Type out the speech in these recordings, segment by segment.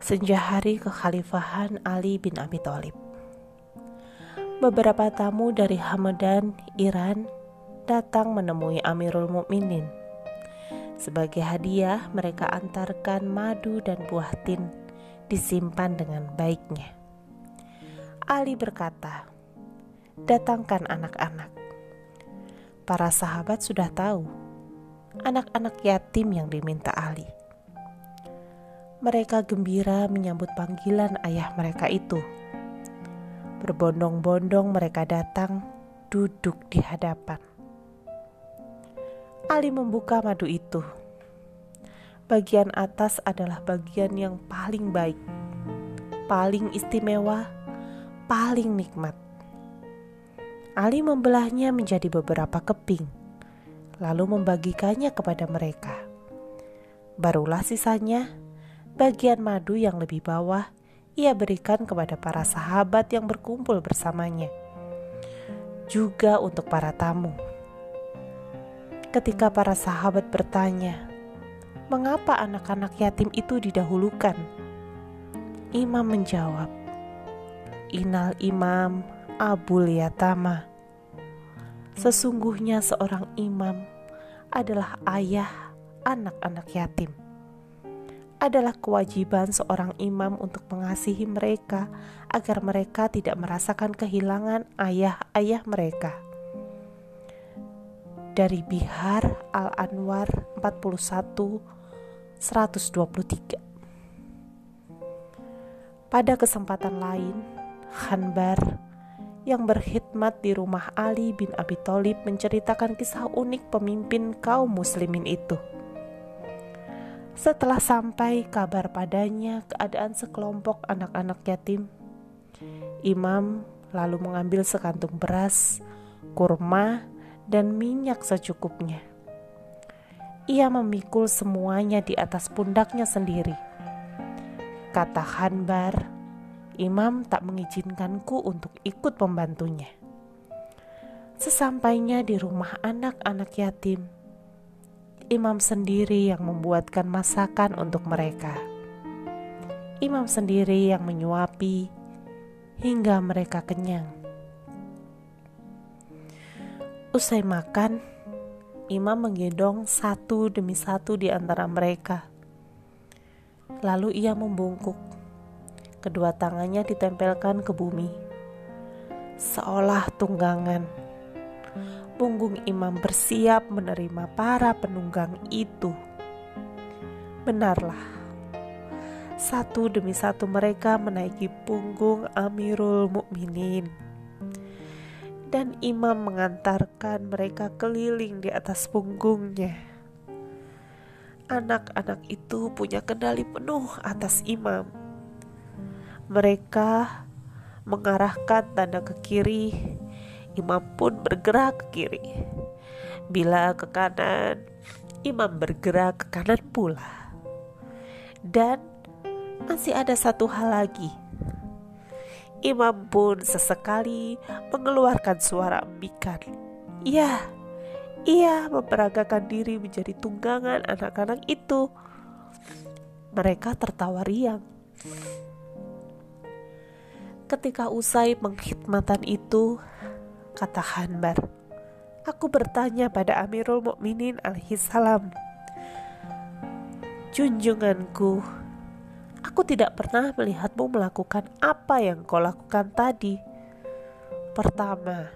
senja hari kekhalifahan Ali bin Abi Thalib. Beberapa tamu dari Hamadan, Iran, datang menemui Amirul Mukminin. Sebagai hadiah, mereka antarkan madu dan buah tin disimpan dengan baiknya. Ali berkata, "Datangkan anak-anak." Para sahabat sudah tahu anak-anak yatim yang diminta Ali. Mereka gembira menyambut panggilan ayah mereka itu. Berbondong-bondong mereka datang duduk di hadapan. Ali membuka madu itu. Bagian atas adalah bagian yang paling baik, paling istimewa, paling nikmat. Ali membelahnya menjadi beberapa keping lalu membagikannya kepada mereka. Barulah sisanya, bagian madu yang lebih bawah, ia berikan kepada para sahabat yang berkumpul bersamanya, juga untuk para tamu. Ketika para sahabat bertanya, "Mengapa anak-anak yatim itu didahulukan?" Imam menjawab, "Inal Imam Abul Yatama." Sesungguhnya seorang imam adalah ayah anak-anak yatim. Adalah kewajiban seorang imam untuk mengasihi mereka agar mereka tidak merasakan kehilangan ayah-ayah mereka. Dari Bihar Al-Anwar 41 123 Pada kesempatan lain, Khanbar yang berkhidmat di rumah Ali bin Abi Thalib menceritakan kisah unik pemimpin kaum muslimin itu. Setelah sampai kabar padanya keadaan sekelompok anak-anak yatim, Imam lalu mengambil sekantung beras, kurma, dan minyak secukupnya. Ia memikul semuanya di atas pundaknya sendiri. Kata Hanbar, imam tak mengizinkanku untuk ikut membantunya. Sesampainya di rumah anak-anak yatim, imam sendiri yang membuatkan masakan untuk mereka. Imam sendiri yang menyuapi hingga mereka kenyang. Usai makan, imam menggendong satu demi satu di antara mereka. Lalu ia membungkuk Kedua tangannya ditempelkan ke bumi, seolah tunggangan. Punggung imam bersiap menerima para penunggang itu. Benarlah, satu demi satu mereka menaiki punggung Amirul Mukminin dan imam mengantarkan mereka keliling di atas punggungnya. Anak-anak itu punya kendali penuh atas imam mereka mengarahkan tanda ke kiri, imam pun bergerak ke kiri. Bila ke kanan, imam bergerak ke kanan pula. Dan masih ada satu hal lagi. Imam pun sesekali mengeluarkan suara embikan. Iya, ia memperagakan diri menjadi tunggangan anak-anak itu. Mereka tertawa riang. Ketika usai pengkhidmatan itu, kata Hanbar, aku bertanya pada Amirul Mukminin alaihissalam, Junjunganku, aku tidak pernah melihatmu melakukan apa yang kau lakukan tadi. Pertama,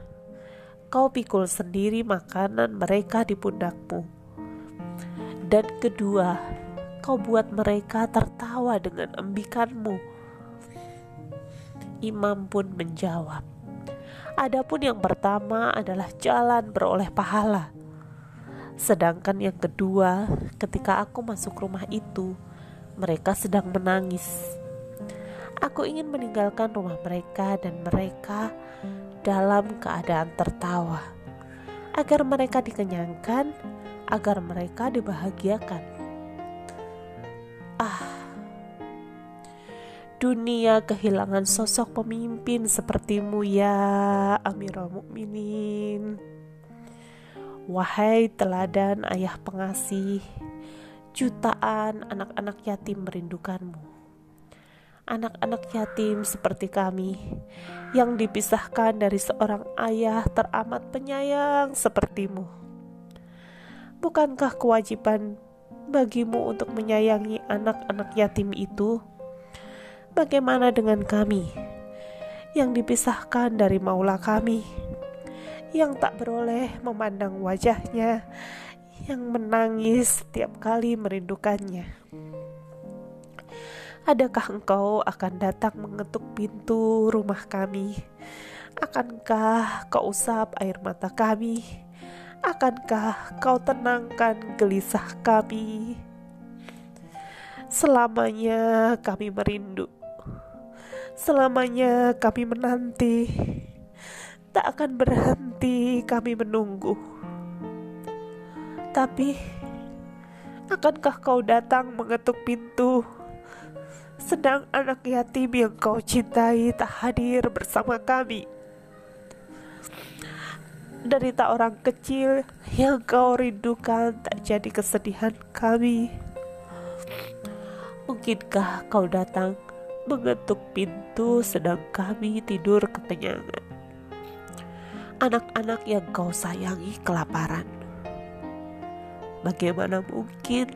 kau pikul sendiri makanan mereka di pundakmu. Dan kedua, kau buat mereka tertawa dengan embikanmu Imam pun menjawab, Adapun yang pertama adalah jalan beroleh pahala. Sedangkan yang kedua, ketika aku masuk rumah itu, mereka sedang menangis. Aku ingin meninggalkan rumah mereka dan mereka dalam keadaan tertawa, agar mereka dikenyangkan, agar mereka dibahagiakan. Dunia kehilangan sosok pemimpin sepertimu ya Amirul Mukminin. Wahai teladan ayah pengasih, jutaan anak-anak yatim merindukanmu. anak-anak yatim seperti kami yang dipisahkan dari seorang ayah teramat penyayang sepertimu. Bukankah kewajiban bagimu untuk menyayangi anak-anak yatim itu? Bagaimana dengan kami yang dipisahkan dari maula kami, yang tak beroleh memandang wajahnya, yang menangis setiap kali merindukannya? Adakah engkau akan datang mengetuk pintu rumah kami? Akankah kau usap air mata kami? Akankah kau tenangkan gelisah kami? Selamanya kami merindu. Selamanya kami menanti. Tak akan berhenti kami menunggu. Tapi akankah kau datang mengetuk pintu? sedang anak yatim yang kau cintai tak hadir bersama kami. Derita orang kecil yang kau rindukan tak jadi kesedihan kami. Mungkinkah kau datang mengetuk pintu sedang kami tidur kekenyangan? Anak-anak yang kau sayangi kelaparan. Bagaimana mungkin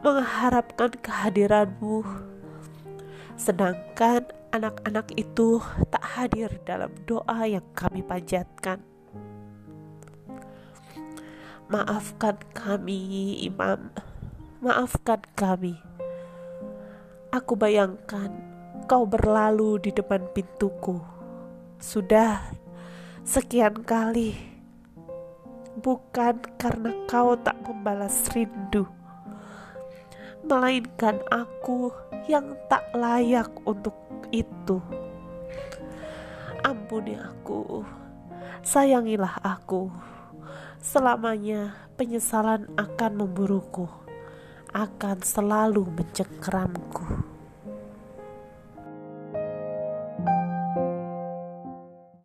mengharapkan kehadiranmu, sedangkan anak-anak itu tak hadir dalam doa yang kami panjatkan. Maafkan kami, Imam. Maafkan kami. Aku bayangkan kau berlalu di depan pintuku. Sudah sekian kali. Bukan karena kau tak membalas rindu melainkan aku yang tak layak untuk itu. Ampuni aku, sayangilah aku. Selamanya penyesalan akan memburuku, akan selalu mencengkeramku.